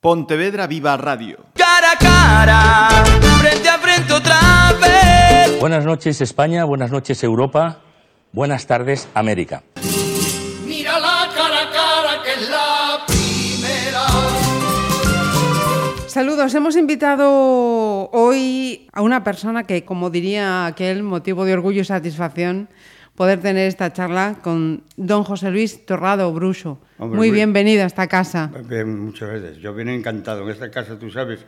Pontevedra Viva Radio. Cara a cara, frente a frente otra vez. Buenas noches España, buenas noches Europa, buenas tardes América. Mira la cara a cara que es la primera. Saludos, hemos invitado hoy a una persona que, como diría aquel, motivo de orgullo y satisfacción poder tener esta charla con don José Luis Torrado Bruso. Hombre, muy muy- bienvenido a esta casa. Bien, muchas veces. Yo vine encantado. En esta casa, tú sabes,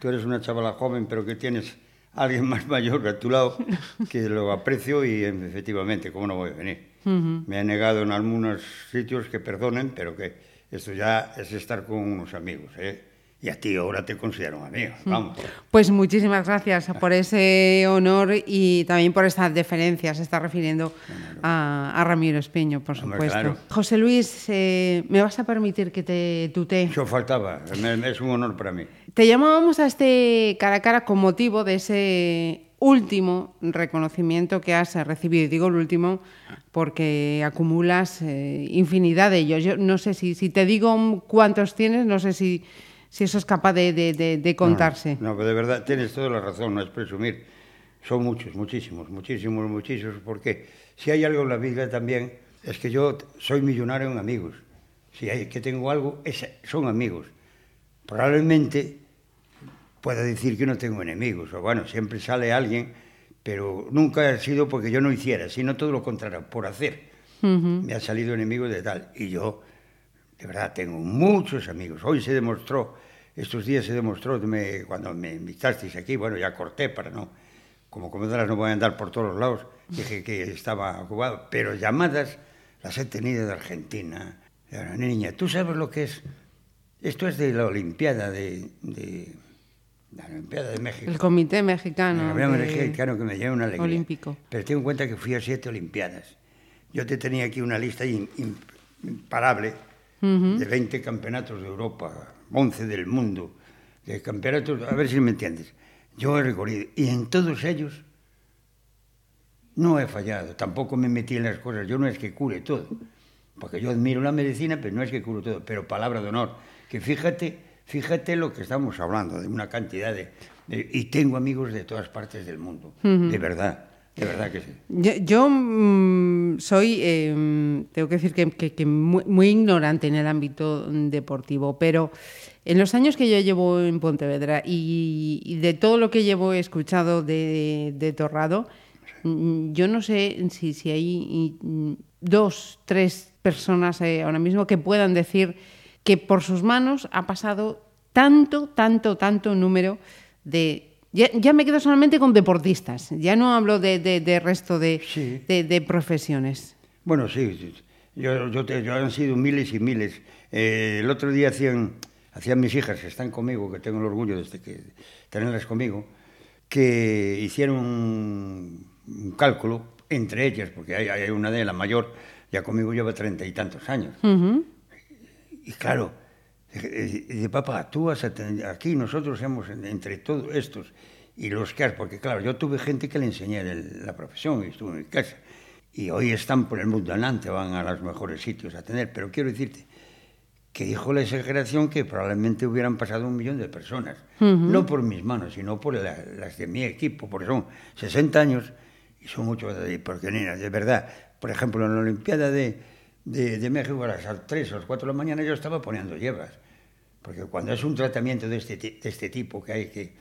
tú eres una chavala joven, pero que tienes a alguien más mayor a tu lado, que lo aprecio y efectivamente, ¿cómo no voy a venir? Me he negado en algunos sitios que perdonen, pero que esto ya es estar con unos amigos, ¿eh? Y a ti ahora te considero un amigo, vamos. Pues muchísimas gracias por ese honor y también por esta deferencia. Se está refiriendo a, a Ramiro Espeño, por Hombre, supuesto. claro. José Luis, eh, ¿me vas a permitir que te tutee? Eso faltaba, es un honor para mí. Te llamábamos a este cara a cara con motivo de ese último reconocimiento que has recibido. Y digo el último porque acumulas eh, infinidad de ellos. Yo no sé si, si te digo cuántos tienes, no sé si, si eso es capaz de, de- de- de contarse. No, no, pero de verdad tienes toda la razón, no es presumir. Son muchos, muchísimos, muchísimos, muchísimos, porque si hay algo en la vida también, es que yo soy millonario en amigos. Si hay que tengo algo, es- son amigos. Probablemente pueda decir que no tengo enemigos, o bueno, siempre sale alguien, pero nunca ha sido porque yo no hiciera, sino todo lo contrario, por hacer. Me ha salido enemigo de tal. Y yo, de verdad, tengo muchos amigos. Hoy se demostró, estos días se demostró, me- cuando me invitasteis aquí, bueno, ya corté para no, como comedoras no voy a andar por todos los lados, dije que estaba ocupado, pero llamadas las he tenido de Argentina. La niña, ¿tú sabes lo que es? Esto es de la Olimpiada de, de la Olimpiada de México. El Comité Mexicano. El Comité de- Mexicano que me lleva una alegría. Olímpico. Pero ten en cuenta que fui a siete Olimpiadas. Yo te tenía aquí una lista in- in- imparable de 20 campeonatos de Europa, 11 del mundo, de campeonatos, a ver si me entiendes. Yo he recorrido, y en todos ellos no he fallado, tampoco me metí en las cosas, yo no es que cure todo, porque yo admiro la medicina, pero no es que cure todo, pero palabra de honor, que fíjate, fíjate lo que estamos hablando, de una cantidad de... de y tengo amigos de todas partes del mundo, uh -huh. de verdad. De verdad que sí. Yo, yo, mm, soy, eh, tengo que decir que, que- que muy, muy ignorante en el ámbito deportivo, pero en los años que yo llevo en Pontevedra y, y de todo lo que llevo escuchado de, de Torrado, mm, yo no sé si, si hay mm, dos, tres personas eh, ahora mismo que puedan decir que por sus manos ha pasado tanto, tanto, tanto número de... Ya, ya me quedo solamente con deportistas, ya no hablo de, de- de resto de, Sí. de- profesiones. Bueno, sí, sí. Yo, yo, te- yo han sido miles y miles. Eh, el otro día hacían, hacían mis hijas, que están conmigo, que tengo el orgullo de que, tenerlas conmigo, que hicieron un, un cálculo entre ellas, porque hay, hay una de ellas, la mayor, ya conmigo lleva treinta y tantos años. Y claro, dice, papá, tú vas a tener, aquí nosotros hemos, en- entre todos estos y los que has, porque claro, yo tuve gente que le enseñé de la profesión y estuve en mi casa, y hoy están por el mundo adelante, van a los mejores sitios a tener, pero quiero decirte que dijo la exageración que probablemente hubieran pasado un millón de personas, no por mis manos, sino por la- las de mi equipo, porque son 60 años y son muchos, de- porque nena, de verdad, por ejemplo, en la Olimpiada de, de, de México a las 3 o las 4 de la mañana yo estaba poniendo hierbas, porque cuando es un tratamiento de este, de este tipo, que hay que,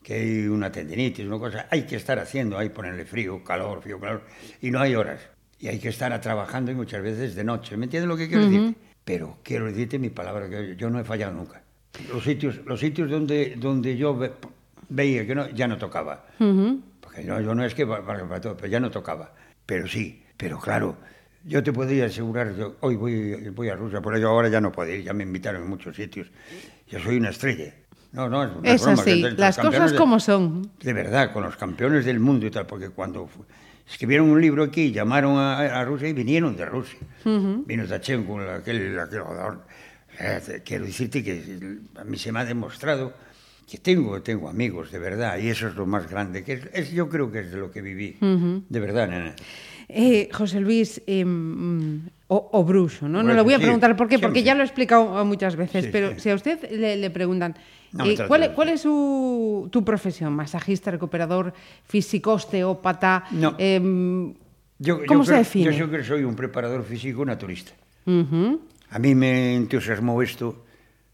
que hay una tendinitis, una cosa, hay que estar haciendo, hay ponerle frío, calor, frío, calor, y no hay horas. Y hay que estar trabajando y muchas veces de noche. ¿Me entiendes lo que quiero decirte? Pero quiero decirte mi palabra, que yo no he fallado nunca. Los sitios, los sitios donde, donde yo ve- veía que no, ya no tocaba. Porque no, yo no es que valga para todo, pero ya no tocaba. Pero sí, pero claro, yo te podría asegurar, yo hoy voy, voy a Rusia, por ello ahora ya no puedo ir, ya me invitaron en muchos sitios. Yo soy una estrella. No, no, es, no Es broma, así, que las cosas de- como son. De verdad, con los campeones del mundo y tal, porque cuando fu- escribieron un libro aquí, llamaron a, a Rusia y vinieron de Rusia. Vino Tachenko, aquel, aquel jugador. Eh, Quiero decirte que a mí se me ha demostrado que tengo, tengo amigos, de verdad, y eso es lo más grande, que es, es- yo creo que es de lo que viví, de verdad, nena. Eh, José Luis, eh, o, o bruxo, ¿no? No Bueno, le voy a preguntar por qué, porque ya lo he explicado muchas veces, Sí, pero sí. si a usted le, le preguntan, No eh, ¿cuál, es- ¿cuál es su, tu profesión? ¿Masajista, recuperador, físico, osteópata? No. em, Yo, ¿Cómo yo se creo- define? Yo creo que soy un preparador físico naturista. A mí me entusiasmó esto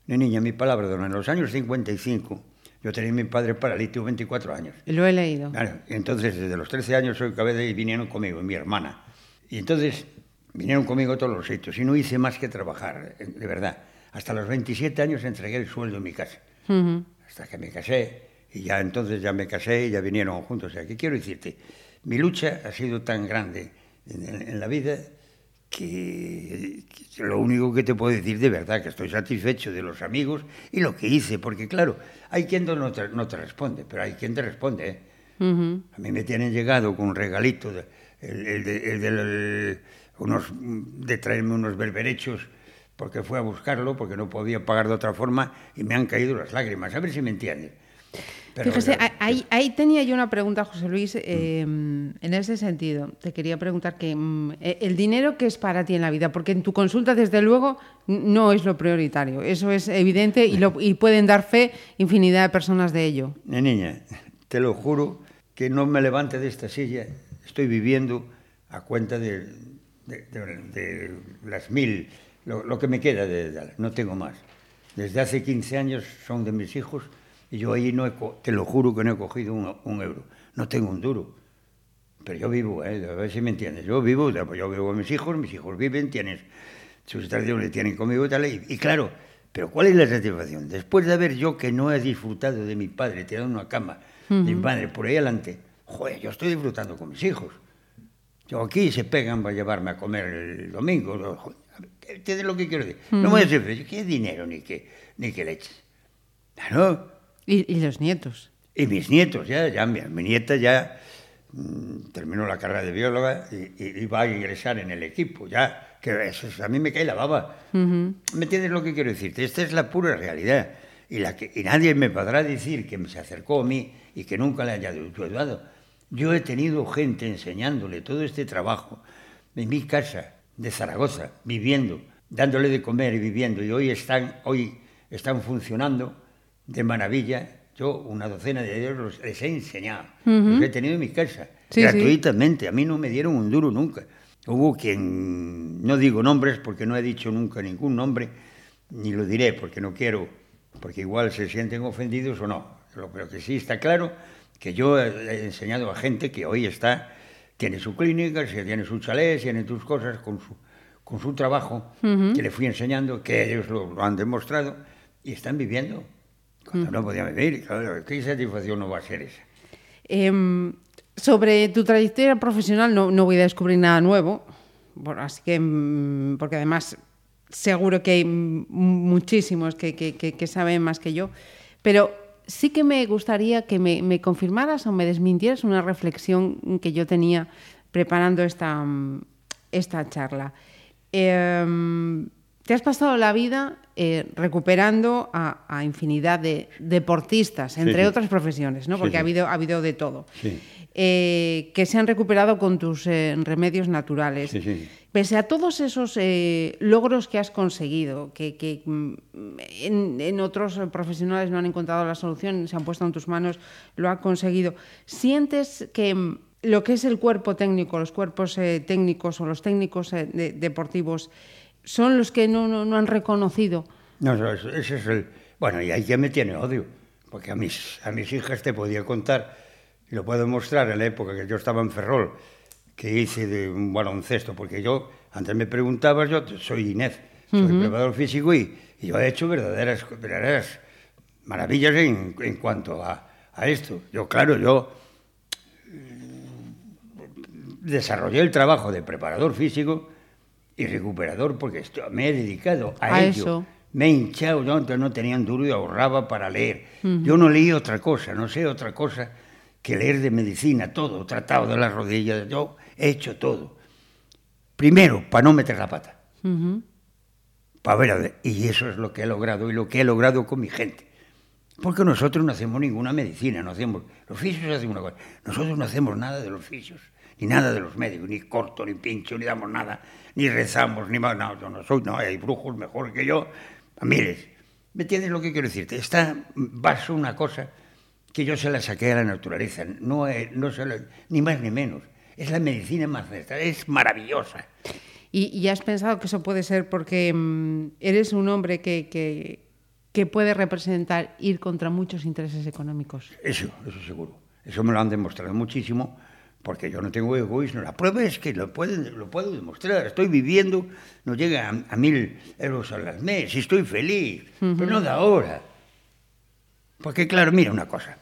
de niña, mi palabra, don, en los años 55, yo tenía a mi padre paralítico 24 años. Lo he leído. Claro, entonces desde los 13 años soy cabeza y vinieron conmigo, mi hermana. Y entonces vinieron conmigo a todos los sitios y no hice más que trabajar, de verdad. Hasta los 27 años entregué el sueldo en mi casa. Hasta que me casé y ya entonces ya me casé y ya vinieron juntos. O sea, ¿qué quiero decirte? Mi lucha ha sido tan grande en, en- en la vida que, que lo único que te puedo decir de verdad que estoy satisfecho de los amigos y lo que hice, porque claro, hay quien no te, no te responde, pero hay quien te responde. ¿eh? Ujú. A mí me tienen llegado con un regalito, de, el, el de, el del- unos, de traerme unos berberechos, porque fue a buscarlo, porque no podía pagar de otra forma, y me han caído las lágrimas. A ver si me entienden. Pero, Fíjese, ya- ahí, ahí tenía yo una pregunta, José Luis, eh, en ese sentido. Te quería preguntar que mm, eh, el dinero que es para ti en la vida, porque en tu consulta, desde luego, no es lo prioritario. Eso es evidente y, lo- y pueden dar fe infinidad de personas de ello. Niña, te lo juro que no me levante de esta silla. Estoy viviendo a cuenta de, de- de- de las mil, lo, lo que me queda de, de- no tengo más. Desde hace 15 años son de mis hijos y yo ahí no he, te lo juro que no he cogido un, un euro. No tengo un duro. Pero yo vivo, ¿eh? a ver si me entiendes. Yo vivo, yo vivo con mis hijos, mis hijos viven, tienen sus tradiciones, tienen conmigo y tal. Y, y claro, pero ¿cuál es la satisfacción? Después de haber yo que no he disfrutado de mi padre, tirado en una cama, de mi padre, por ahí adelante, joder, yo estoy disfrutando con mis hijos. Yo aquí se pegan para llevarme a comer el domingo. ¿no? Joder, ¿Entiendes lo que quiero decir? No me decir, ¿qué dinero ni qué, ni qué leches? Claro. Y, y los nietos. Y mis nietos, ya, ya mi, mi nieta ya mm, terminó la carrera de bióloga y, y- y va a ingresar en el equipo, ya, que eso, es- a mí me cae la baba. ¿Me entiendes lo que quiero decirte? Esta es la pura realidad. Y, la que, y nadie me podrá decir que se acercó a mí y que nunca le haya ayudado. Yo he tenido gente enseñándole todo este trabajo en mi casa de Zaragoza, viviendo, dándole de comer y viviendo. Y hoy están, hoy están funcionando de maravilla. Yo una docena de ellos los, les he enseñado. Los he tenido en mi casa, Sí, sí. gratuitamente. A mí no me dieron un duro nunca. Hubo quien, no digo nombres porque no he dicho nunca ningún nombre, ni lo diré porque no quiero, porque igual se sienten ofendidos o no. Lo- Pero que sí está claro que yo he enseñado a gente que hoy está, tiene su clínica, tiene su chalet, tiene sus cosas con su, con su trabajo, que le fui enseñando, que ellos lo, lo han demostrado y están viviendo. Cuando no podían vivir, claro, ¿qué satisfacción no va a ser esa? Em, sobre tu trayectoria profesional no, no voy a descubrir nada nuevo, bueno, así que, mm, porque además seguro que hay mm, muchísimos que, que- que- que saben más que yo, pero sí que me gustaría que me, me confirmaras o me desmintieras una reflexión que yo tenía preparando esta, mm, esta charla. Em, te has pasado la vida eh, recuperando a, a infinidad de deportistas, entre sí. otras profesiones, ¿no? Porque sí. ha, habido, ha habido de todo. Eh, que se han recuperado con tus eh, remedios naturales. Pese a todos esos logros que has conseguido, que, que, mm, en, en otros profesionales no han encontrado la solución, se han puesto en tus manos, lo ha conseguido, ¿sientes que mm, lo que es el cuerpo técnico, los cuerpos técnicos o los técnicos de- deportivos, son los que no, no- no han reconocido? No, eso- ese es el... Bueno, y ahí ya me tiene odio, porque a mis, a mis hijas te podía contar, y lo puedo mostrar en la época que yo estaba en Ferrol, que hice de un baloncesto, porque yo, antes me preguntabas, yo soy Inés, soy preparador físico y, y yo he hecho verdaderas, verdaderas maravillas en, en cuanto a, a esto. Yo, claro, yo mm, desarrollé el trabajo de preparador físico y recuperador porque esto- me he dedicado a, A ello. eso. Me he hinchado, yo antes no tenía un duro y ahorraba para leer. Yo no leí otra cosa, no sé otra cosa que leer de medicina, todo, tratado de las rodillas, yo he hecho todo. Primero, para no meter la pata. Para ver, a ver, y eso es lo que he logrado y lo que he logrado con mi gente. Porque nosotros no hacemos ninguna medicina, no hacemos, los fisios hacen una cosa, nosotros no hacemos nada de los fisios, ni nada de los médicos, ni corto, ni pincho, ni damos nada, ni rezamos, ni más. No, yo no soy, no, hay brujos mejor que yo, a miles. ¿Me entiendes lo que quiero decirte? Está vaso una cosa que yo se la saqué a la naturaleza, no, es- no se la- ni más ni menos. Es la medicina más ancestral, es maravillosa. ¿Y, y has pensado que eso puede ser porque mm, eres un hombre que, que, que puede representar ir contra muchos intereses económicos? Eso, eso seguro. Eso me lo han demostrado muchísimo, porque yo no tengo egoísmo. La prueba es que lo, pueden, lo puedo demostrar. Estoy viviendo, no llega a, a mil euros al mes, y estoy feliz, uh -huh. pero no de ahora. Porque claro, mira una cosa.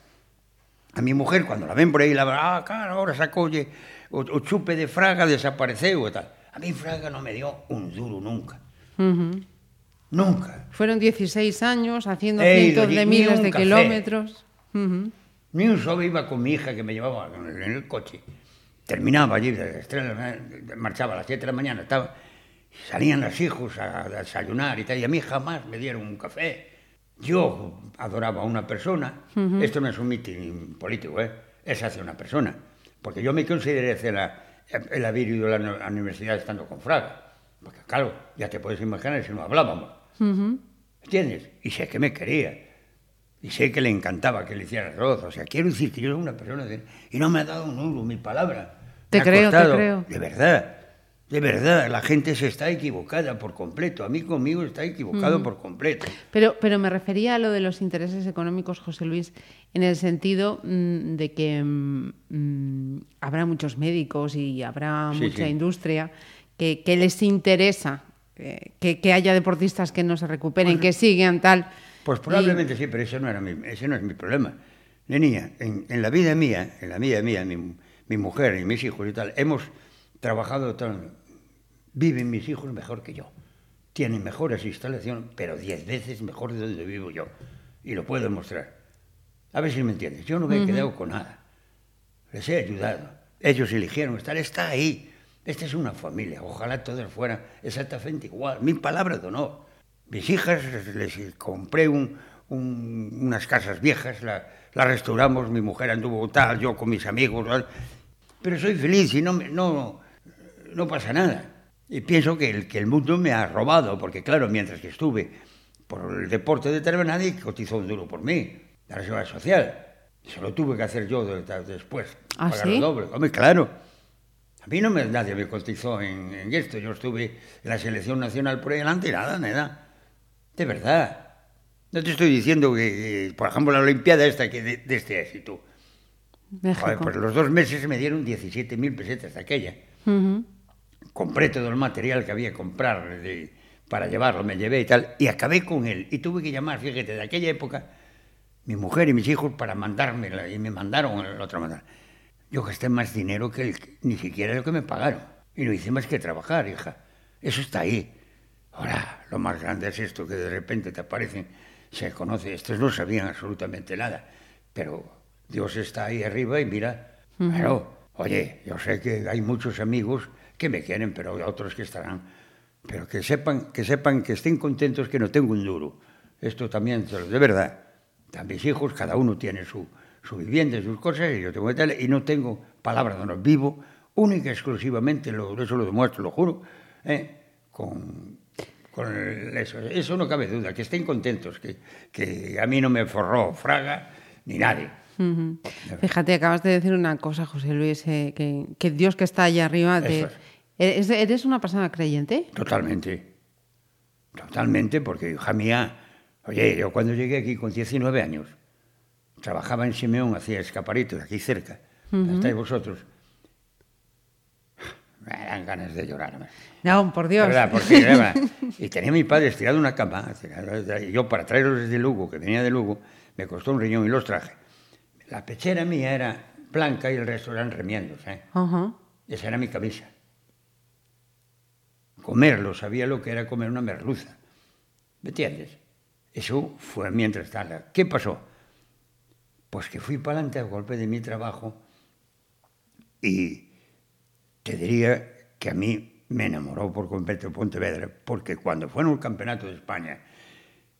A mi mujer cuando la ven por ahí, la van, ah, claro, ahora sacó oye, o, o, chupe de Fraga desapareceu o tal. A mí Fraga no me dio un duro nunca. Uh -huh. Nunca. Fueron 16 años haciendo Ey, cientos de miles de café. kilómetros. Uh -huh. Ni un solo iba con mi hija que me llevaba en el, coche. Terminaba allí, de las tres de la mañana, marchaba a las 7 de la mañana, estaba, salían los hijos a, a desayunar y tal, y a mí jamás me dieron un café. Yo adoraba a una persona, esto no es un mitin político, ¿eh? es hacia una persona, porque yo me consideré hacer la, el haber ido a la, universidad estando con Fraga, porque claro, ya te puedes imaginar si no hablábamos, ¿entiendes? Y sé que me quería. Y sé que le encantaba que le hiciera arroz. O sea, quiero decir que yo soy una persona de... Y no me ha dado un euro, mi palabra. Te Me creo, te creo. De verdad, de verdad. La gente se está equivocada por completo. A mí conmigo está equivocado por completo. Pero, pero me refería a lo de los intereses económicos, José Luis, en el sentido mm, de que mm, mm, habrá muchos médicos y habrá Sí, mucha sí. industria que, que les interesa eh, que, que haya deportistas que no se recuperen, que sigan tal. Pues Y- probablemente sí, pero eso no, era mi, ese no es mi problema. De niña, en, en la vida mía, en la vida mía, mi, mi mujer y mis hijos y tal, hemos trabajado tan... Viven mis hijos mejor que yo. Tienen mejores instalaciones, pero diez veces mejor de donde vivo yo. Y lo puedo demostrar. A ver si me entiendes. Yo no me he quedado con nada. Les he ayudado. Ellos eligieron estar, está ahí. Esta es una familia. Ojalá todas fueran exactamente igual. Mi palabra de honor. Mis hijas les compré un- un- unas casas viejas, la- las restauramos, mi mujer anduvo tal, yo con mis amigos, tal. pero soy feliz y no, no, no pasa nada. Y pienso que el, que el mundo me ha robado, porque claro, mientras que estuve por el deporte de terreno, nadie cotizó un duro por mí, la seguridad social. Eso lo tuve que hacer yo de- de- después, ¿Ah, pagar sí? el doble. Hombre, claro. A mí no me, nadie me cotizó en, en esto. Yo estuve en la selección nacional por ahí delante y nada, nada. De verdad. No te estoy diciendo que, por ejemplo, la Olimpiada esta que de, de este éxito. Joder, pues los dos meses me dieron 17.000 pesetas de aquella. Ujú. Compré todo el material que había que comprar de- para llevarlo, me llevé y tal, y acabé con él. Y tuve que llamar, fíjate, de aquella época, mi mujer y mis hijos para mandármela, y me mandaron el otro mandar. Yo gasté más dinero que el, ni siquiera lo que me pagaron. Y no hice más que trabajar, hija. Eso está ahí. Ahora, lo más grande es esto, que de repente te aparecen, se conoce, estos no sabían absolutamente nada, pero Dios está ahí arriba y mira, claro, oye, yo sé que hay muchos amigos que me quieren, pero hay otros que estarán, pero que sepan, que sepan que estén contentos que no tengo un duro. Esto también, de verdad, a mis hijos, cada uno tiene su, su vivienda, sus cosas, y yo tengo tal, y no tengo palabra de. Vivo única y exclusivamente, lo, eso lo demuestro, lo juro, ¿eh? con, con eso. Eso no cabe duda, que estén contentos, que, que a mí no me forró Fraga ni nadie. Uh -huh. Fíjate, acabas de decir una cosa, José Luis, eh, que, que, Dios que está allá arriba. Te... Es. ¿Eres una persona creyente? Totalmente. Totalmente, porque hija mía, oye, yo cuando llegué aquí con 19 años, trabajaba en Simeón, hacía escaparitos aquí cerca, uh -huh. vosotros. Me dan ganas de llorar. No, por Dios. ¿Verdad? Porque, verdad, y tenía mi padre estirado en una cama, y yo para traerlos desde Lugo, que venía de Lugo, me costó un riñón y los traje. La pechera mía era blanca y el resto eran remiendos. ¿eh? Ajá. Esa era mi camisa. Comerlo, sabía lo que era comer una merluza. ¿Me entiendes? Eso fue mientras tal. ¿Qué pasó? Pues que fui para adelante a golpe de mi trabajo y te diría que a mí me enamoró por completo Pontevedra, porque cuando fue en el Campeonato de España,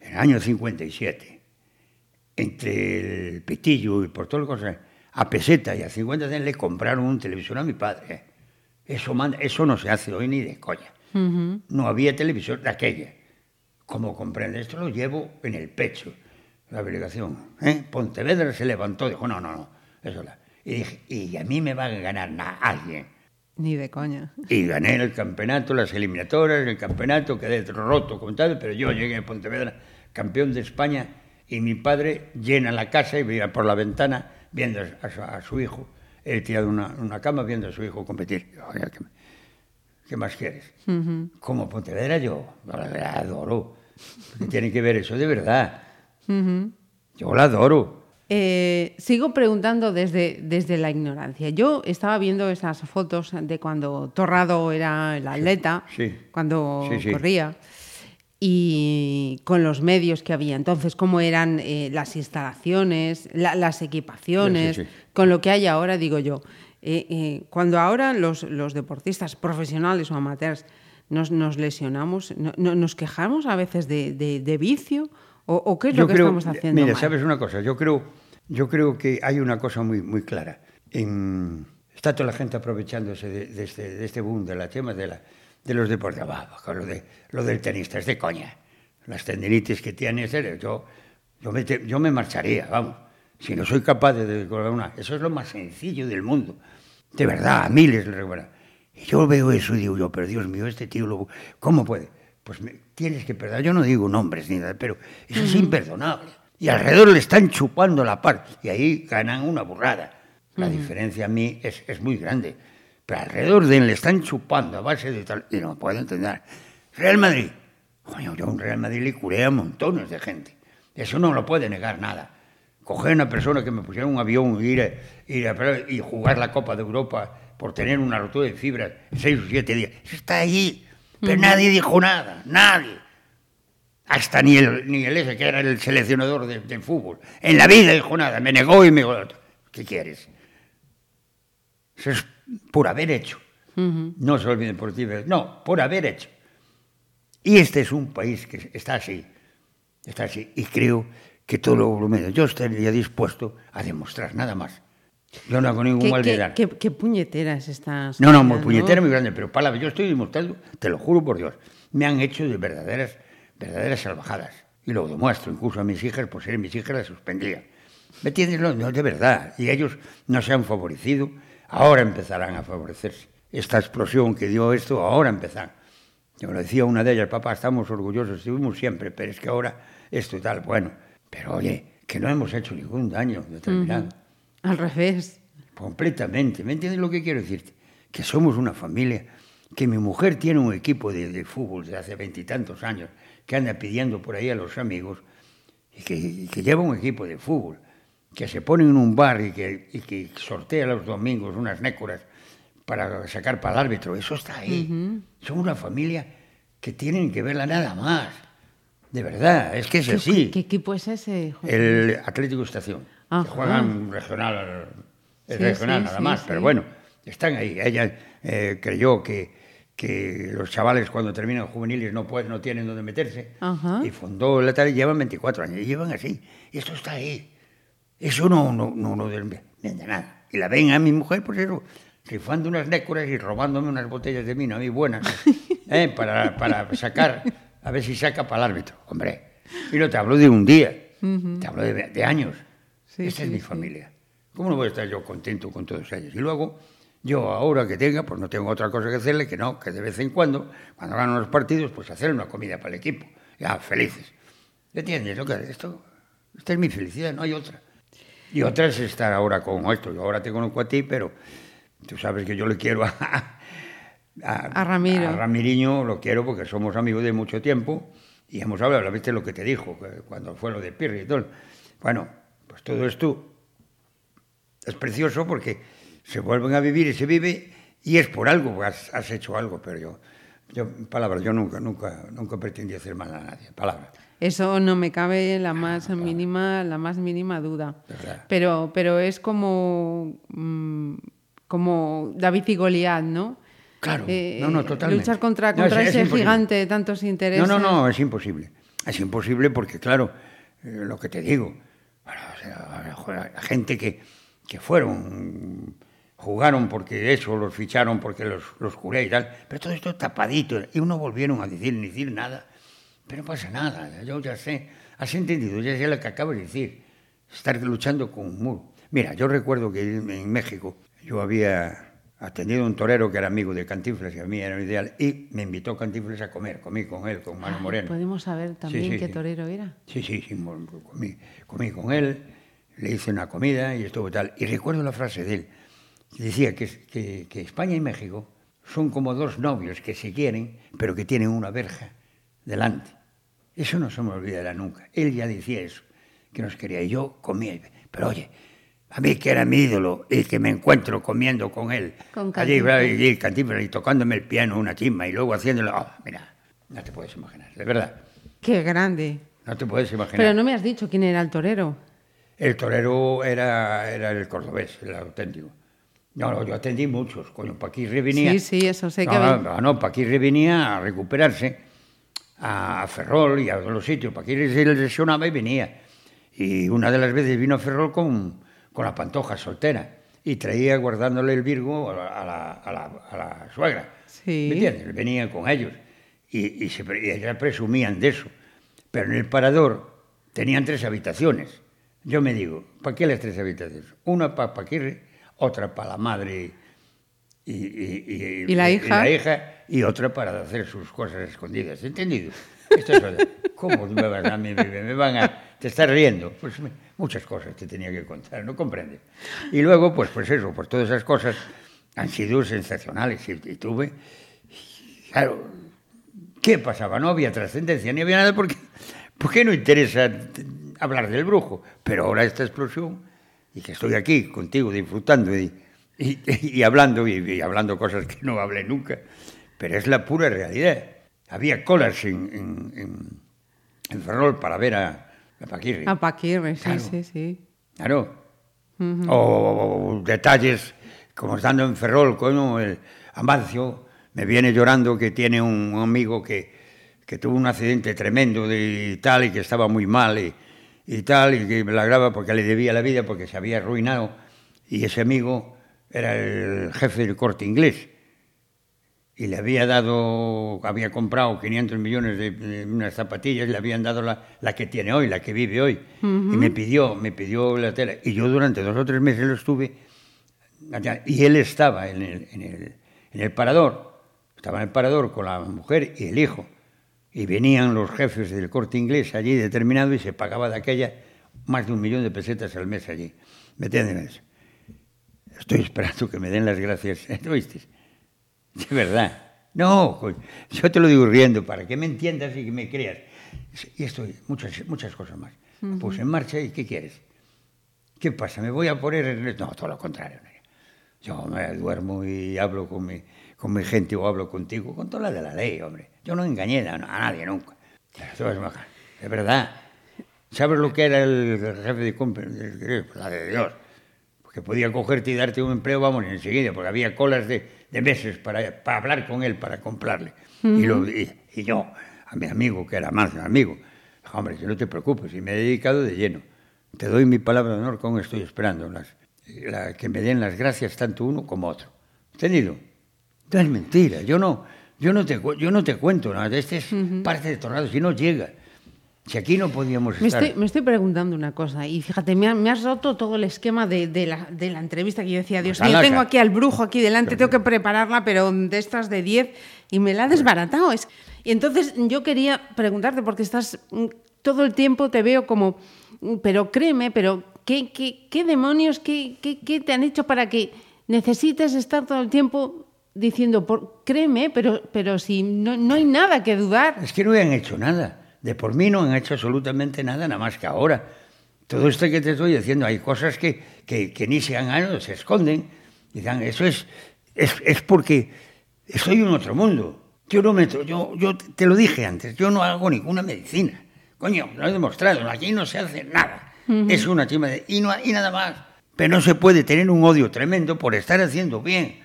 en el año 57, entre el Pitillo y por todas las cosas, a peseta y a 50 céntimos le compraron un televisor a mi padre. Eso, manda- eso no se hace hoy ni de coña. No había televisor de aquella. Como comprende, esto lo llevo en el pecho, la obligación. ¿eh? Pontevedra se levantó y dijo, no, no, no, eso la... Y dije, y a mí me va a ganar na- alguien. Ni de coña. Y gané el campeonato, las eliminatorias, el campeonato, quedé roto con tal, pero yo llegué a Pontevedra, campeón de España, y mi padre llena la casa y veía por la ventana viendo a su, a su hijo, él tirado en una, una cama viendo a su hijo competir. Yo, "Oye, ¿qué, más quieres? Como Pontevedra yo, la adoro. Porque tiene que ver eso de verdad. Yo la adoro. Eh, sigo preguntando desde, desde la ignorancia. Yo estaba viendo esas fotos de cuando Torrado era el atleta, sí. cuando Sí, corría, y con los medios que había. Entonces, cómo eran eh, las instalaciones, la- las equipaciones, con lo que hay ahora, digo yo. Eh, eh, cuando ahora los, los deportistas profesionales o amateurs nos, nos lesionamos, no- no- nos quejamos a veces de, de- de vicio, o, o qué es lo que estamos haciendo Mira, mal? sabes una cosa, yo creo, yo creo que hay una cosa muy, muy clara. En- está toda la gente aprovechándose de, de este, de este boom, de la tema de, la, de los deportes. Va, va, lo, de, lo del tenista es de coña. Las tendinitis que tiene, en serio, yo, yo, me, te- yo me marcharía, vamos. Si no soy capaz de descolgar una... Eso es lo más sencillo del mundo. De verdad, a miles le recuerdan. Y yo veo eso y digo yo, pero Dios mío, este tío, lo- ¿cómo puede? Pues me- tienes que perdonar. Yo no digo nombres ni nada, pero eso es imperdonable. Y alrededor le están chupando la par. Y ahí ganan una burrada. La diferencia a mí es, es muy grande. Pero alrededor de él le están chupando a base de tal. Y no puedo entender. Real Madrid. Coño, yo a un Real Madrid le curé a montones de gente. Eso no lo puede negar nada. Coger a una persona que me pusiera un avión y ir, a- ir a- y jugar la Copa de Europa por tener una rotura de fibras seis o siete días. Eso está ahí. Pero nadie dijo nada. Nadie. Hasta ni el, ni el ese que era el seleccionador de, fútbol. En la vida dijo nada. Me negó y me dijo, ¿qué quieres? Eso es por haber hecho. No se olviden por ti, no, por haber hecho. Y este es un país que está así, está así. Y creo que todo lo medio. Yo estaría dispuesto a demostrar nada más. Yo no hago ningún ¿Qué, mal de dar. qué- qué puñetera es esta No, no, muy puñetera muy grande, pero palabra, yo estoy demostrando, te lo juro por Dios, me han hecho de verdaderas, verdaderas salvajadas. Y lo demuestro, incluso a mis hijas, por ser mis hijas, las suspendía. ¿Me entiendes? No, no, de verdad. Y ellos no se han favorecido, ahora empezarán a favorecerse. Esta explosión que dio esto, ahora empezarán. Yo lo decía una de ellas, papá, estamos orgullosos, estuvimos siempre, pero es que ahora esto y tal, bueno. Pero oye, que no hemos hecho ningún daño determinado. Al revés. Completamente. ¿Me entiendes lo que quiero decirte? Que somos una familia, que mi mujer tiene un equipo de, de fútbol de hace veintitantos años, que anda pidiendo por ahí a los amigos, y que, y que lleva un equipo de fútbol, que se pone en un bar y que, y que sortea los domingos unas nécoras para sacar para el árbitro. Eso está ahí. Somos una familia que tienen que verla nada más. De verdad, es que es ¿Qué, así. qué equipo es ese? José? El Atlético Estación. Ajá. Que juegan regional, es Sí, regional sí, nada sí, más, pero bueno, están ahí. Ella eh, creyó que, que los chavales cuando terminan juveniles no, pueden, no tienen dónde meterse Ajá. y fundó la tal llevan 24 años y llevan así. Esto está ahí. Eso no, no, no, no de, de nada. Y la ven a mi mujer, pues eso, rifando unas nécoras y robándome unas botellas de vino a mí buenas, ¿eh? para, para sacar, a ver si saca para el árbitro. Hombre, y no te hablo de un día, te hablo de, de años. Sí, Esta es mi sí. familia. ¿Cómo no voy a estar yo contento con todos ellos? Y luego, yo ahora que tenga, pues no tengo otra cosa que hacerle que no, que de vez en cuando, cuando ganan los partidos, pues hacer una comida para el equipo. Ya, felices. ¿Entiendes? Lo que, esto, esta es mi felicidad, no hay otra. Y otra es estar ahora con esto. Yo ahora te conozco a ti, pero tú sabes que yo le quiero a, a, A Ramiro. a Ramiriño, lo quiero porque somos amigos de mucho tiempo y hemos hablado, ¿viste lo que te dijo cuando fue lo de Pirri y todo? Bueno, pues todo esto es precioso porque se vuelven a vivir y se vive y es por algo, has, has hecho algo, pero yo, yo, palabra, yo nunca, nunca, nunca pretendí hacer mal a nadie, palabra. Eso no me cabe la más mínima, la más mínima duda. Verdad. Pero, pero es como, mm, como David y Goliat, ¿no? Claro, Eh, no, no, totalmente. Luchar contra, contra es- es ese gigante de tantos intereses. No, no, no, es imposible. Es imposible porque, claro, eh, lo que te digo, Bueno, o sea, la gente que, que fueron, jugaron porque eso, los ficharon porque los, los curé y tal, pero todo esto tapadito, y no volvieron a decir ni decir nada, pero no pasa nada, yo ya sé, has entendido, ya sé lo que acabo de decir, estar luchando con un muro. Mira, yo recuerdo que en México yo había atendido a un torero que era amigo de Cantinflas y a mí era ideal y me invitó Cantinflas a comer, comí con él, con Mano Ay, Moreno. ¿Podemos saber también Sí, sí, qué sí. torero era? Sí, sí, sí, comí, comí con él, le hice una comida y estuvo tal. Y recuerdo la frase de él, que decía que, que, que España y México son como dos novios que se quieren, pero que tienen una verja delante. Eso no se me olvidará nunca. Él ya decía eso, que nos quería. Y yo comía. Pero oye, a mí que era mi ídolo y que me encuentro comiendo con él, Con allí, allí, Cantinflas, y tocándome el piano, una chimba, y luego haciéndolo. oh, mira, no te puedes imaginar, de verdad. Qué grande. No te puedes imaginar. Pero no me has dicho quién era el torero. El torero era, era el cordobés, el auténtico. No, no, yo atendí muchos, coño, Paquirri venía... Sí, sí, eso sé no, que no, no, no, Paquirri venía a recuperarse a Ferrol y a los sitios. Paquirri se lesionaba y venía. Y una de las veces vino a Ferrol con, con la pantoja soltera y traía guardándole el virgo a la, a la, a la, la suegra. Sí. ¿Me entiendes? Venía con ellos y, y, se, y ellas presumían de eso. Pero en el parador tenían tres habitaciones. Yo me digo, ¿para qué las tres habitaciones? Una para Paquirri, otra para la madre y, y- ¿Y la hija? hija, y otra para hacer sus cosas escondidas. ¿Entendido? Esto es. ¿Cómo me van a, me van a te estás riendo? Pues me- muchas cosas te tenía que contar, ¿no comprendes? Y luego, pues, pues eso, pues todas esas cosas han sido sensacionales y, y tuve, claro, ¿qué pasaba? No había trascendencia ni había nada porque, porque no interesa hablar del brujo. Pero ahora esta explosión y que estoy aquí contigo disfrutando y, y- y hablando y, y hablando cosas que no hablé nunca, pero es la pura realidad. Había colas en, en, en- en Ferrol para ver a, a Paquirri. A Paquirri, sí, claro. sí, sí. Claro. Uh -huh. O detalles como estando en Ferrol, coño, el Amancio me viene llorando que tiene un amigo que, que tuvo un accidente tremendo de, y tal, y que estaba muy mal y, y tal, y que me la graba porque le debía la vida, porque se había arruinado, y ese amigo era el jefe del corte inglés. Y le había dado, había comprado 500 millones de, de unas zapatillas, le habían dado la, la que tiene hoy, la que vive hoy, y me pidió, me pidió la tela, y yo durante dos o tres meses lo estuve, y él estaba en el, en el, en el parador, estaba en el parador con la mujer y el hijo, y venían los jefes del corte inglés allí determinado y se pagaba de aquella más de un millón de pesetas al mes allí, ¿me entiendes? Estoy esperando que me den las gracias, ¿no viste? De verdad. No, yo te lo digo riendo para que me entiendas y que me creas. Y esto, muchas, muchas cosas más. Pues en marcha y ¿qué quieres? ¿Qué pasa? ¿Me voy a poner en el- No, todo lo contrario. Yo me duermo y hablo con mi, con mi gente o hablo contigo, con toda la de la ley, hombre. Yo no engañé a, a nadie nunca. Tú vas a bajar. De verdad. ¿Sabes lo que era el jefe de compra? La de Dios. Porque podía cogerte y darte un empleo, vamos, enseguida, porque había colas de, de meses para, para hablar con él, para comprarle. y, lo- y- y yo, a mi amigo, que era más mi amigo, hombre, que no te preocupes, y me he dedicado de lleno. Te doy mi palabra de honor, con estoy esperando las, la- que me den las gracias tanto uno como otro. ¿Entendido? No es mentira, yo no, yo no, te, yo no te cuento nada, este es parte de Torrado, si no llega. Si aquí no podíamos Me estar... estoy, me estoy preguntando una cosa, y fíjate, me, ha- me has roto todo el esquema de, de la, de la entrevista que yo decía, Dios mío, tengo aquí al brujo aquí delante, tengo que prepararla, pero de estas de 10, y me la ha desbaratado. Es... Y entonces yo quería preguntarte, porque estás mm, todo el tiempo, te veo como, mm, pero créeme, pero ¿qué, qué, qué demonios, qué, qué, qué te han hecho para que necesites estar todo el tiempo diciendo, por, créeme, pero, pero si no, no hay nada que dudar? Es que no han hecho nada. De por mí no han hecho absolutamente nada, nada más que ahora. Todo esto que te estoy diciendo, hay cosas que, que, que ni se han ganado, se esconden. Y dan, eso es, es, es porque estoy en otro mundo. Yo no meto, yo, yo te lo dije antes, yo no hago ninguna medicina. Coño, lo he demostrado, aquí no se hace nada. Es una chima de... Y, no, y nada más. Pero no se puede tener un odio tremendo por estar haciendo bien.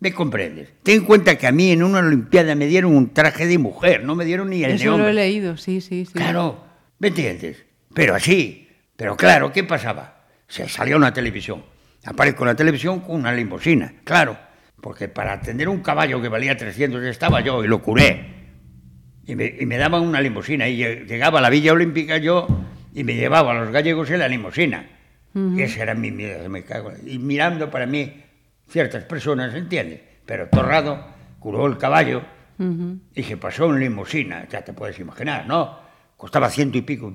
¿Me comprendes? Ten en cuenta que a mí en una Olimpiada me dieron un traje de mujer, no me dieron ni el de Eso lo he leído, sí, sí, sí. Claro, ¿me entiendes? Pero así, pero claro, ¿qué pasaba? Se salió en la televisión. Aparezco en la televisión con una limusina, claro, porque para atender un caballo que valía 300 estaba yo y lo curé. Y me, y me daban una limusina y lle- llegaba a la Villa Olímpica yo y me llevaba a los gallegos en la limusina. Y ese era mi miedo, me cago. Y mirando para mí ciertas personas, ¿entiendes? Pero Torrado curó el caballo y se pasó en limusina, ya te puedes imaginar, ¿no? Costaba ciento y pico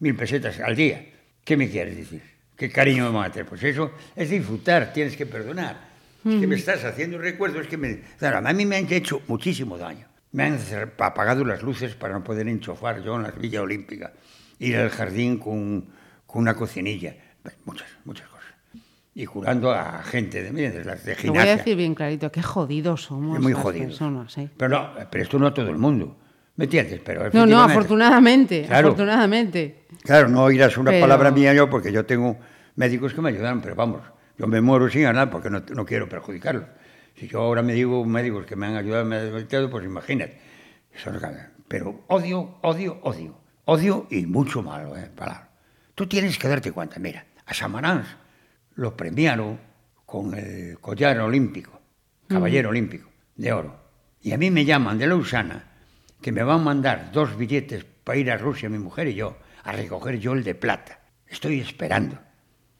mil pesetas al día. ¿Qué me quieres decir? ¿Qué cariño me van a tener? Pues eso es disfrutar, tienes que perdonar. Es que me estás haciendo recuerdos que me... Claro, a mí me han hecho muchísimo daño. Me han apagado las luces para no poder enchufar yo en la Villa Olímpica. Ir al jardín con, con una cocinilla. Muchas, muchas. Y curando a gente de, de de Lo voy a gimnasia. decir bien clarito, qué jodidos somos Es muy las personas, ¿eh? Pero no, pero esto no a todo el mundo. ¿Me entiendes? Pero No, no, afortunadamente, Claro. afortunadamente. Claro, no oirás una Pero- palabra mía yo porque yo tengo médicos que me ayudaron, pero vamos, yo me muero sin ganar porque no, no quiero perjudicarlos. Si yo ahora me digo médicos que me han ayudado, me han ayudado, pues imagínate. Eso no. Pero odio, odio, odio. Odio y mucho malo, ¿eh? Palabra. Tú tienes que darte cuenta, mira, a Samarans lo premiaron con el collar olímpico, caballero olímpico, de oro. Y a mí me llaman de Lausana que me van a mandar dos billetes para ir a Rusia, mi mujer y yo, a recoger yo el de plata. Estoy esperando.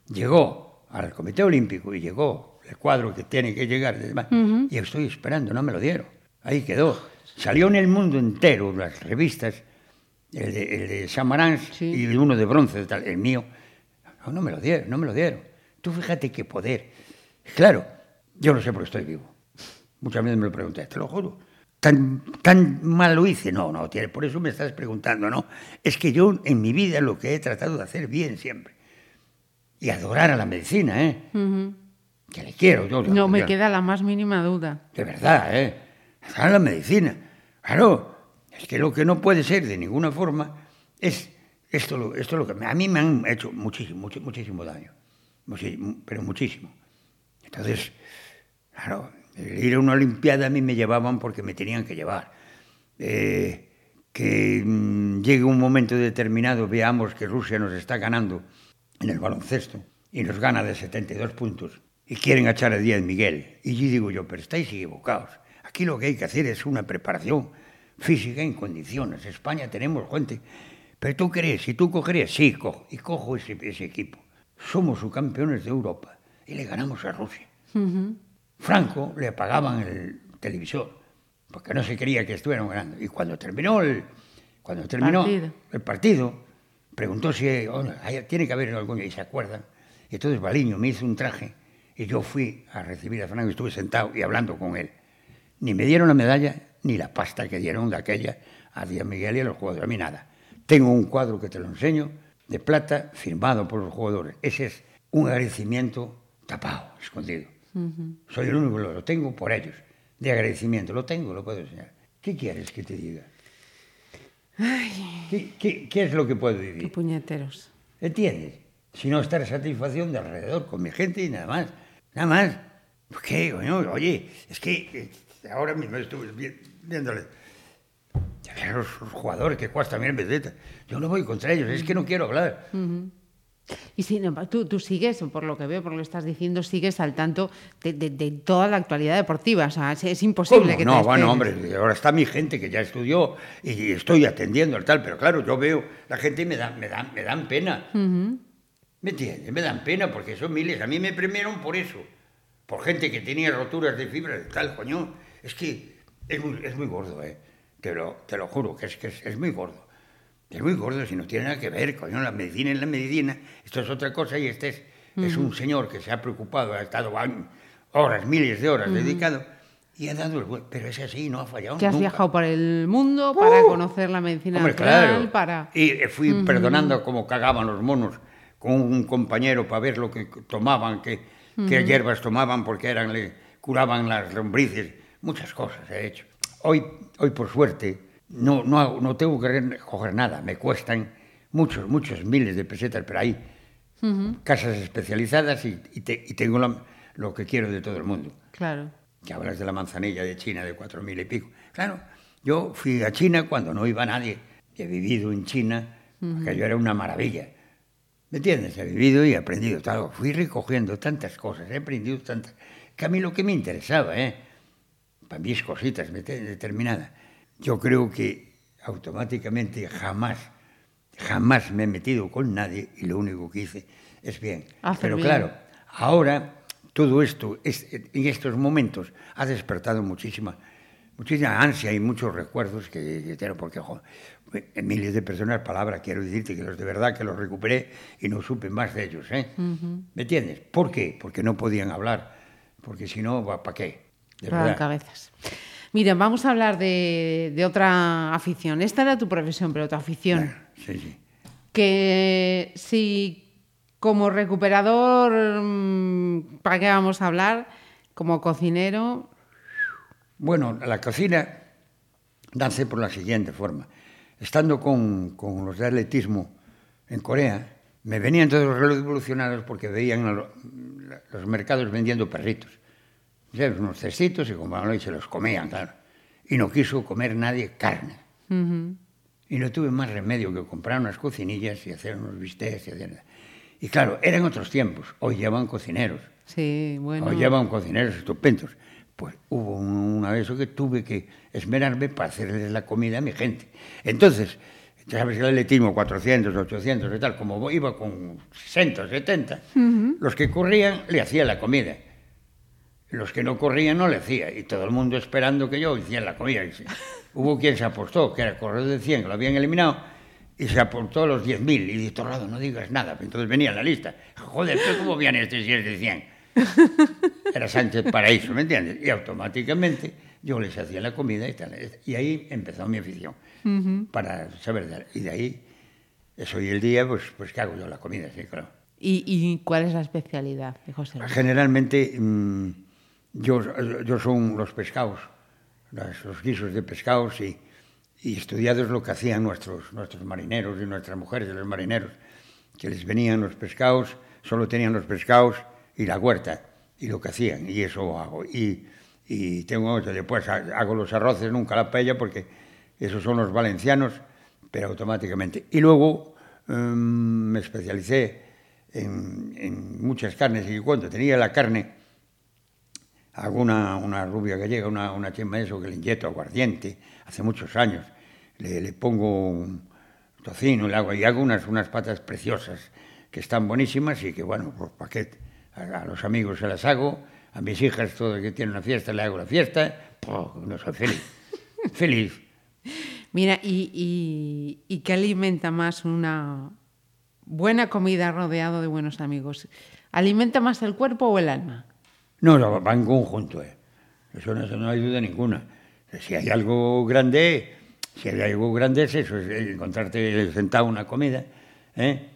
Llegó al Comité Olímpico y llegó el cuadro que tiene que llegar, y demás, y estoy esperando, no me lo dieron. Ahí quedó. Salió en el mundo entero, las revistas, el de, el de Samarans Sí. y uno de bronce, tal, el mío. No, no me lo dieron, no me lo dieron. Tú fíjate qué poder. Claro, yo no sé por qué estoy vivo. Muchas veces me lo pregunté, te lo juro. ¿Tan, tan mal lo hice? No, no, por eso me estás preguntando, ¿no? Es que yo en mi vida lo que he tratado de hacer bien siempre. Y adorar a la medicina, ¿eh? Que le quiero. Yo, No me yo- queda la más mínima duda. de verdad, ¿eh? Adorar a la medicina. Claro, es que lo que no puede ser de ninguna forma es esto, esto lo que a mí me han hecho muchísimo, muchísimo daño. Pero muchísimo. Entonces, claro, el ir a una Olimpiada a mí me llevaban porque me tenían que llevar. Eh, que mm, llegue un momento determinado, veamos que Rusia nos está ganando en el baloncesto y nos gana de 72 puntos y quieren echar a Díaz Miguel. Y yo digo yo, pero estáis equivocados. Aquí lo que hay que hacer es una preparación física en condiciones. España tenemos gente. Pero tú crees, si tú cogerías, sí, cojo, y cojo ese, ese equipo. Somos subcampeones de Europa y le ganamos a Rusia. Franco le apagaban el televisor porque no se quería que estuvieran ganando. Y cuando terminó el, cuando terminó Partido. el partido, preguntó si tiene que haber algún y se acuerdan. Y entonces Baliño me hizo un traje y yo fui a recibir a Franco y estuve sentado y hablando con él. Ni me dieron la medalla ni la pasta que dieron de aquella a Díaz Miguel y a los jugadores. A mí nada. Tengo un cuadro que te lo enseño de plata firmado por los jugadores. Ese es un agradecimiento tapado, escondido. Soy el único que lo tengo por ellos. De agradecimiento. Lo tengo, lo puedo enseñar. ¿Qué quieres que te diga? ¿Qué, qué, qué es lo que puedo Qué vivir? puñeteros. ¿Entiendes? Si no estar satisfacción de alrededor con mi gente y nada más. Nada más. ¿Por qué? Oye, es que eh, ahora mismo estuve vi- viéndole. Los jugadores que cuestan bien pesetas. Yo no voy contra ellos, es que no quiero hablar. Y sin embargo, tú, tú sigues, por lo que veo, por lo que estás diciendo, sigues al tanto de, de- de toda la actualidad deportiva. O sea, es, es imposible ¿Cómo? que No, te bueno, hombre, ahora está mi gente que ya estudió y estoy atendiendo al tal, pero claro, yo veo la gente me dan, me dan, me dan pena. ¿Me entiendes? Me dan pena porque son miles. A mí me premiaron por eso. Por gente que tenía roturas de fibra de tal, coño. Es que es muy, es muy gordo, ¿eh? Te lo, te lo juro, que es, que es, es muy gordo. Es muy gordo si no tiene nada que ver, coño. La medicina es la medicina. Esto es otra cosa y este es, es un señor que se ha preocupado, ha estado horas, miles de horas dedicado y ha dado el buen. Pero es así, no ha fallado. Que has nunca. viajado por el mundo para ¡Uh! conocer la medicina Hombre, natural, claro. para... Y eh, fui perdonando cómo cagaban los monos con un compañero para ver lo que tomaban, qué, qué hierbas tomaban, porque eran, le curaban las lombrices. Muchas cosas he hecho. Hoy, hoy por suerte, no, no, no tengo que coger nada. Me cuestan muchos, muchos miles de pesetas, pero hay casas especializadas y, y te- y tengo la- lo que quiero de todo el mundo Claro. que hablas de la manzanilla de China de cuatro mil y pico. Claro, yo fui a China cuando no iba nadie. He vivido en China, aquello era una maravilla. ¿Me entiendes? He vivido y he aprendido tal. Fui recogiendo tantas cosas, he aprendido tantas. Que a mí lo que me interesaba, ¿eh? Para mis cositas determinadas. Yo creo que automáticamente jamás, jamás me he metido con nadie y lo único que hice es bien. Hacer Pero bien. claro, ahora todo esto, es- en estos momentos, ha despertado muchísima, muchísima ansia y muchos recuerdos que, que tengo, porque jo, miles de personas, palabras, quiero decirte que los de verdad que los recuperé y no supe más de ellos, ¿eh? ¿Me entiendes? ¿Por qué? Porque no podían hablar, porque si no, ¿para qué? De verdad. cabezas. Mira, vamos a hablar de, de otra afición. Esta era tu profesión, pero tu afición. Sí, sí. Que si como recuperador, mm, ¿para qué vamos a hablar? Como cocinero, Bueno, la cocina nace por la siguiente forma. Estando con, con los de atletismo en Corea, me venían todos revolucionados porque veían a los mercados vendiendo perritos. ¿Sabes? Unos cestitos y compraban y se los comían, claro. Y no quiso comer nadie carne. Y no tuve más remedio que comprar unas cocinillas y hacer unos bistecs. Y, hacer- y claro, eran otros tiempos. Hoy llevan cocineros. sí, bueno. O llevan cocineros estupendos. Pues hubo un- una vez que tuve que esmerarme para hacerles la comida a mi gente. Entonces, ya sabes el atletismo, 400, 800 y tal, como iba con 60, 70, los que corrían le hacía la comida. Los que no corrían no le hacía. Y todo el mundo esperando que yo hiciera la comida. Y se- hubo quien se apostó, que era corredor de 100, que lo habían eliminado, y se aportó a los 10.000. Y dije, Torrado, no digas nada. Entonces venía en la lista. Joder, ¿pero ¿cómo viene este si es de 100? Era Sánchez Paraíso, ¿me entiendes? Y automáticamente yo les hacía la comida y tal. Y ahí empezó mi afición para saber dar. Y de ahí, eso hoy el día, pues, pues ¿qué hago yo? La comida, sí, claro. ¿Y, y cuál es la especialidad de José Luis? Generalmente mm, yo, yo son los pescados, los guisos de pescados y, y estudiados lo que hacían nuestros, nuestros marineros y nuestras mujeres de los marineros, que les venían los pescados, solo tenían los pescados y la huerta, y lo que hacían, y eso hago. Y, y tengo, después ha- hago los arroces, nunca la paella, porque esos son los valencianos, pero automáticamente. Y luego em, me especialicé en muchas carnes, y cuando tenía la carne, hago una, una rubia gallega, una, una chema de eso que le inyecto aguardiente, hace muchos años. Le, le pongo un tocino le hago, y hago unas, unas patas preciosas que están buenísimas y que, bueno, pues para qué, a, a los amigos se las hago, a mis hijas, todo que tiene una fiesta, le hago la fiesta, ¡pum! no soy feliz. feliz. Mira, y, y- y qué alimenta más una buena comida rodeado de buenos amigos? ¿Alimenta más el cuerpo o el alma? No, no, va en conjunto, ¿eh? Eso no, eso no hay duda ninguna. Si hay algo grande, si hay algo grande es eso, es encontrarte sentado en una comida, ¿eh?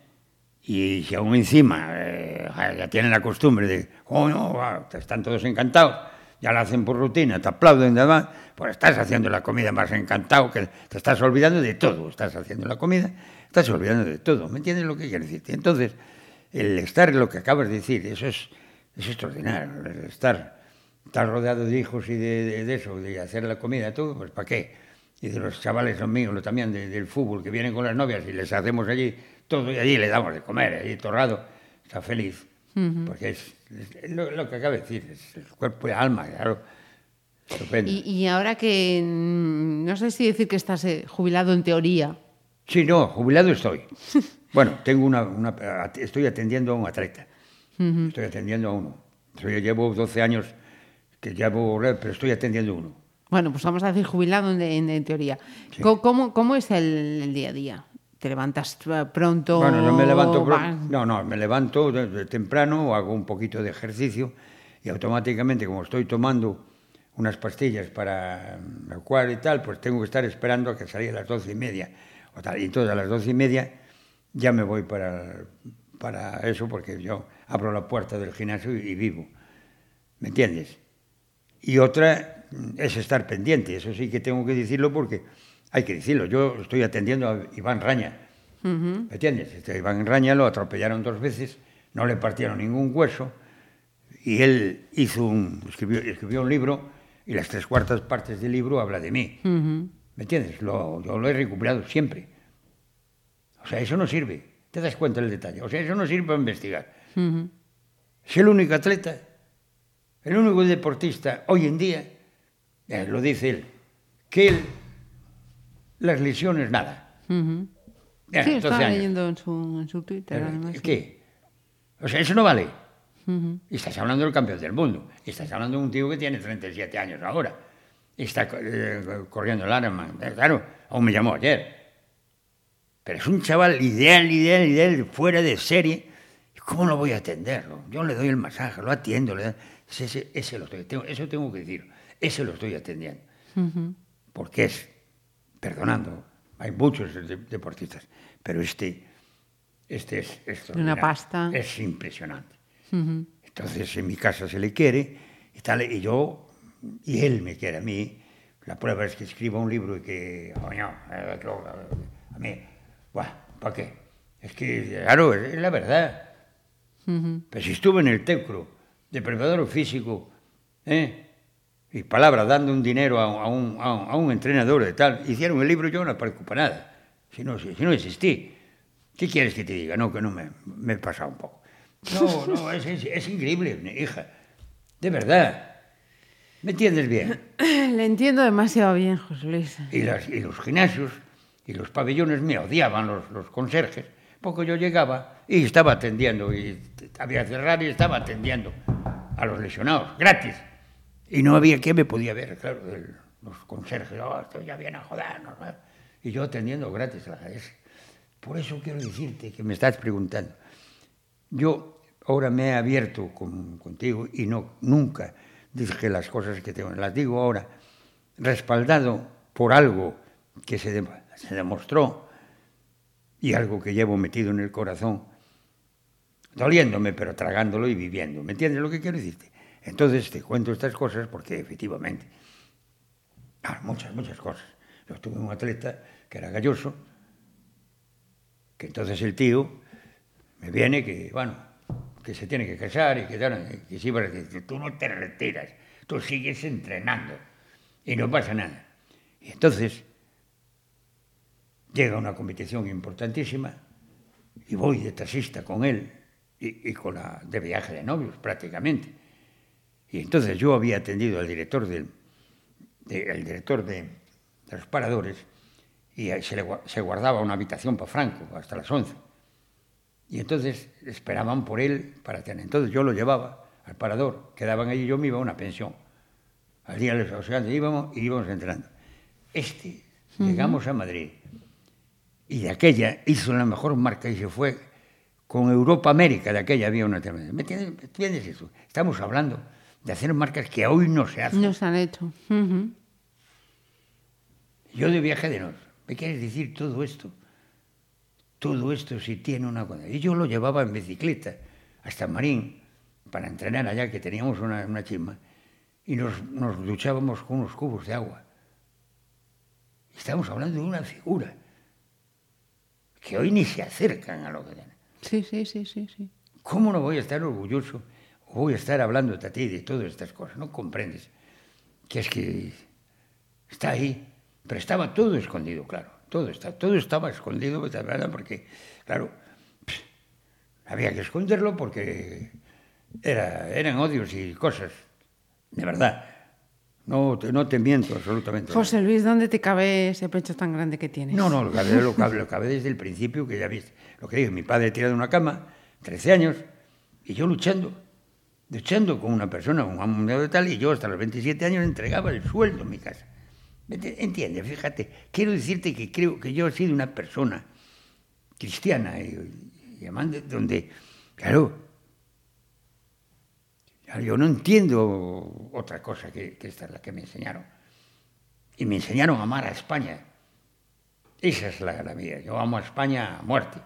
Y si aún encima eh, ya tienen la costumbre de, oh no, están todos encantados, ya la hacen por rutina, te aplauden, demás, pues estás haciendo la comida más encantado, que te estás olvidando de todo, estás haciendo la comida, estás olvidando de todo, ¿me entiendes lo que quiero decirte? Entonces, el estar, lo que acabas de decir, eso es, es extraordinario, estar, estar rodeado de hijos y de, de- de eso, de hacer la comida, todo, pues ¿para qué? Y de los chavales lo también de- del fútbol, que vienen con las novias y les hacemos allí todo y allí le damos de comer, allí torrado, está feliz, porque es, es lo, lo que acaba de decir, es el cuerpo y el alma, claro, estupendo. Y, y ahora que mm, no sé si decir que estás eh, jubilado en teoría. Sí, no, jubilado estoy. Bueno, tengo una, una- estoy atendiendo a un atleta. Estoy atendiendo a uno. Yo ya llevo 12 años que llevo, pero estoy atendiendo a uno. Bueno, pues vamos a decir jubilado en, en- en teoría. Sí. ¿Cómo, cómo es el, el día a día? ¿Te levantas eh, pronto? Bueno, no me levanto, pro- vas- no, no, me levanto de- de temprano, hago un poquito de ejercicio y automáticamente, como estoy tomando unas pastillas para mm, evacuar y tal, pues tengo que estar esperando a que salga a las doce y media. O tal. Y entonces a las doce y media ya me voy para, para eso, porque yo abro la puerta del gimnasio y, vivo. ¿Me entiendes? Y otra mm, es estar pendiente, eso sí que tengo que decirlo porque hay que decirlo. Yo estoy atendiendo a Iván Raña, ¿me entiendes? Este Iván Raña lo atropellaron dos veces, no le partieron ningún hueso y él hizo un, escribió, escribió un libro y las tres cuartas partes del libro habla de mí. ¿Me entiendes? Lo, yo lo he recuperado siempre. O sea, eso no sirve. te das cuenta del detalle. O sea, eso no sirve para investigar. Es el único atleta, el único deportista hoy en día, eh, lo dice él, que él, las lesiones, nada. Ya, Sí, 12 estaba años. leyendo en su, en su Twitter, Pero, además. sí. ¿Qué? O sea, eso no vale. Y estás hablando del campeón del mundo. Y estás hablando de un tío que tiene 37 años ahora. Y está eh, corriendo el Ironman. Eh, Claro, aún me llamó ayer. Pero es un chaval ideal, ideal, ideal, fuera de serie. ¿Y ¿Cómo no voy a atenderlo? Yo le doy el masaje, lo atiendo. Le ese, ese, ese lo estoy, tengo- eso tengo que decir. Ese lo estoy atendiendo. Porque es, perdonando, hay muchos de- deportistas, pero este, este es extraordinario. pasta. Es impresionante. Entonces en mi casa se le quiere y tal, y yo, y él me quiere a mí. La prueba es que escriba un libro y que, coño, eh, lo- a mí, ¿para qué? Es que, claro, es la verdad. Pero si estuve en el Teucro, de preparador físico, ¿eh? y palabra dando un dinero a, a un, a un- a un entrenador de tal, hicieron el libro, yo no preocupa nada. Si no, si, si no existí, ¿qué quieres que te diga? No, que no me, me he pasado un poco. No, no, es, es, es increíble, hija. De verdad. ¿Me entiendes bien? Le entiendo demasiado bien, José Luis. Y, las- y los gimnasios y los pabellones me odiaban los, los conserjes, porque yo llegaba y estaba atendiendo, y había cerrar y estaba atendiendo a los lesionados, gratis. Y no había quien me podía ver, claro, el- los conserjes, oh, esto ya viene a jodernos. ¿no? Y yo atendiendo gratis a la. Por eso quiero decirte que me estás preguntando. Yo ahora me he abierto con- contigo y no nunca dije las cosas que tengo. Las digo ahora, respaldado por algo que se, de- se demostró y algo que llevo metido en el corazón, doliéndome, pero tragándolo y viviendo. ¿Me entiendes lo que quiero decirte? Entonces te cuento estas cosas porque efectivamente, ah, muchas, muchas cosas. Yo tuve un atleta que era galloso, que entonces el tío me viene que, bueno, que se tiene que casar y que, que sí, pero que tú no te retiras, tú sigues entrenando y no pasa nada. Y entonces llega una competición importantísima y voy de taxista con él y, y con la de viaje de novios prácticamente. Y entonces yo había atendido al director del, de- el director de, de los paradores y se, le se guardaba una habitación para Franco hasta las 11. Y entonces esperaban por él para tener. Entonces yo lo llevaba al parador, quedaban allí, yo me iba a una pensión. Al día de los oceanos íbamos y íbamos entrando. Este, llegamos a Madrid y de aquella hizo la mejor marca y se fue con Europa América, de aquella había una. ¿Me entiendes, ¿Me entiendes eso? Estamos hablando de hacer marcas que hoy no se hacen. Nos han hecho. Yo de viaje de nos. ¿Me quieres decir todo esto? Todo esto sí tiene una cosa. Y yo lo llevaba en bicicleta hasta Marín para entrenar allá, que teníamos una, una chisma, y nos, nos duchábamos con unos cubos de agua. Estamos hablando de una figura que hoy ni se acercan a lo que ganan. Sí, sí, sí, sí, sí. ¿Cómo no voy a estar orgulloso? Voy a estar hablando de ti de todas estas cosas. No comprendes que es que está ahí, pero estaba todo escondido, claro. Todo, está, todo estaba escondido, ¿verdad? porque, claro, pff, había que esconderlo porque era, eran odios y cosas, de verdad. No te, no te miento absolutamente. José Luis, ¿dónde te cabe ese pecho tan grande que tienes? No, no, lo cabe, lo cabe, lo cabe desde el principio que ya viste. Lo que dije, mi padre tirado de una cama, 13 años, y yo luchando, luchando con una persona, un amo de tal, y yo hasta los 27 años entregaba el sueldo en mi casa. Ent- Entiendes, fíjate, quiero decirte que creo que yo he sido una persona cristiana y, y amante, donde, claro, yo no entiendo otra cosa que, que esta es la que me enseñaron. Y me enseñaron a amar a España. Esa es la, la mía. Yo amo a España a muerte.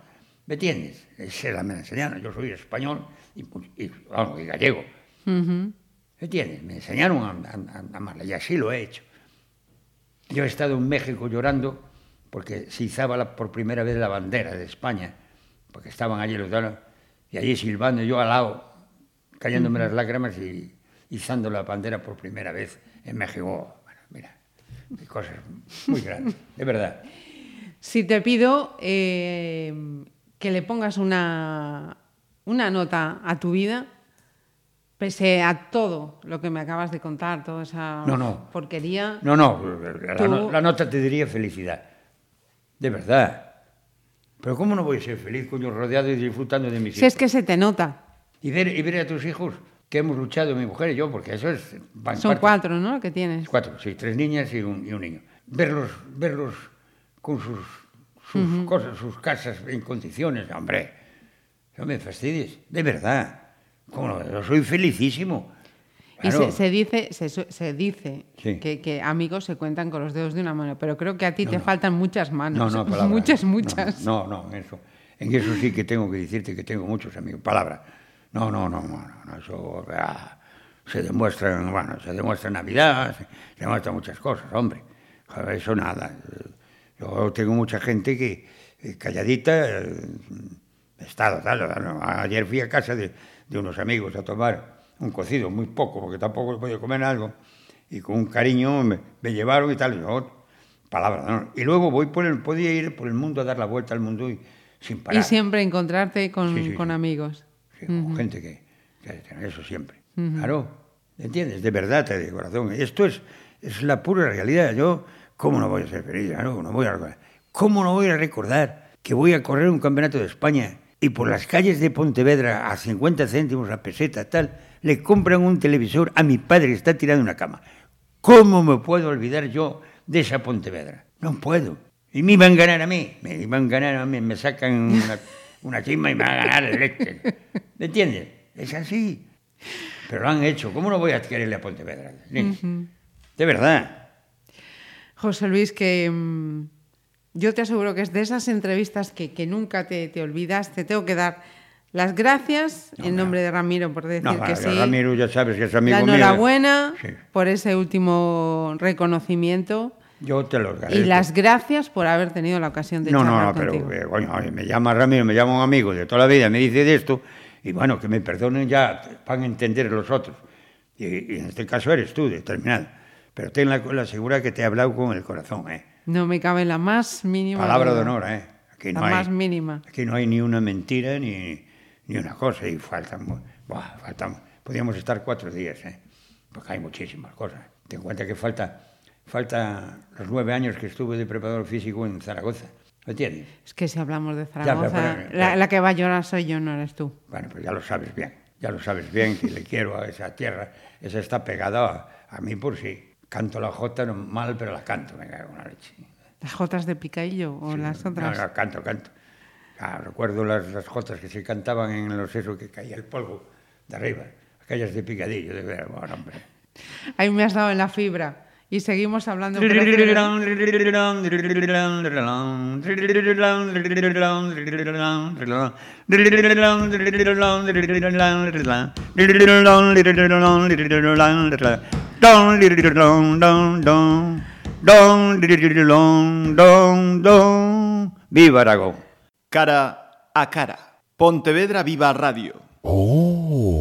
¿Me entiendes? Esa es la me la enseñaron. Yo soy español y, y, vamos, y gallego. ¿Me entiendes? Me enseñaron a, a- a amarla y así lo he hecho. Yo he estado en México llorando porque se izaba la- por primera vez la bandera de España, porque estaban allí los danos, y allí silbando yo al lado, cayéndome las lágrimas y izando la bandera por primera vez en México. Bueno, mira, cosas muy grandes, de verdad. Si te pido eh, que le pongas una, una nota a tu vida, pese a todo lo que me acabas de contar, toda esa No, no. porquería. No, no, la, Tú- no- la nota te diría felicidad. De verdad. Pero ¿cómo no voy a ser feliz, coño, rodeado y disfrutando de mis Si hijos? es que se te nota. Y ver, y ver a tus hijos que hemos luchado, mi mujer y yo, porque eso es... va en Son cuatro, ¿no? Que tienes. Cuatro, sí, tres niñas y un, y un niño. Verlos, verlos con sus, sus cosas, sus casas en condiciones, hombre, no me fastidies, de verdad. ¿Cómo no? Yo soy felicísimo. Y Claro. se, se dice, se, se dice Sí. que, que amigos se cuentan con los dedos de una mano, pero creo que a ti te faltan muchas manos. No, no, palabra. muchas, No, muchas. No, no, eso, en eso sí que tengo que decirte que tengo muchos amigos. Palabra. No, no, no, no, no, no, eso ah, se demuestra, en- bueno, se demuestra en Navidad, se, se demuestra muchas cosas, hombre. Joder, Eso nada. Yo tengo mucha gente que eh, calladita, estado tal, ¿no? Ayer fui a casa de, de unos amigos a tomar un cocido, muy poco, porque tampoco he podido comer algo, y con un cariño me, me llevaron y tal, y yo, palabra, ¿no? Y luego voy por el, podía ir por el mundo a dar la vuelta al mundo y sin parar. Y siempre encontrarte con, Sí, sí, con sí. amigos. Sí, con gente que, que eso siempre. Claro, ¿entiendes? De verdad, de corazón. Esto es, es la pura realidad. Yo, ¿cómo no voy a ser feliz? No, no voy a recordar. ¿Cómo no voy a recordar que voy a correr un campeonato de España y por las calles de Pontevedra a 50 céntimos a peseta, tal, le compran un televisor a mi padre que está tirado en una cama? ¿Cómo me puedo olvidar yo de esa Pontevedra? No puedo. Y me iban a ganar a mí. Me iban a ganar a mí. Me sacan una, una chima y me van a ganar el leche. ¿Me entiendes? Es así. Pero lo han hecho. ¿Cómo no voy a quererle a Pontevedra? De verdad. José Luis, que mm, yo te aseguro que es de esas entrevistas que, que nunca te, te olvidas. Te tengo que dar las gracias en nombre de Ramiro por decir No, que sí. Ramiro ya sabes que es amigo la mío. enhorabuena Sí. por ese último reconocimiento Yo te lo y agradezco. las gracias por haber tenido la ocasión de No, no, charlar no, pero contigo. eh, coño, oye, me llama Ramiro, me llama un amigo de toda la vida, me dice de esto, y bueno, que me perdonen ya, van a entender los otros. Y, y en este caso eres tú, determinado. Pero ten la, la segura que te he hablado con el corazón, ¿eh? No me cabe la más mínima Palabra de duda. honor, ¿eh? Aquí no La hay, más mínima. Aquí no hay ni una mentira ni, ni una cosa, y faltan, buah, faltan, podríamos estar cuatro días, ¿eh? Porque hay muchísimas cosas. Ten en cuenta que falta, falta los nueve años que estuve de preparador físico en Zaragoza, ¿me entiendes? Es que si hablamos de Zaragoza, pero- la, la que va a llorar soy yo, no eres tú. Bueno, pues ya lo sabes bien, ya lo sabes bien, que le quiero a esa tierra, esa está pegada a, a mí por sí. Canto la jota no, mal, pero la canto, me cago en la leche. ¿Las jotas de Picaillo o las otras? No, no, canto, canto. Ah, recuerdo las, las jotas que se cantaban en los esos que caía el polvo de arriba, aquellas de picadillo, de ver, bueno, hombre. Ahí me has dado en la fibra. Y seguimos hablando. Viva Aragón. Cara a cara. Pontevedra Viva Radio. Oh.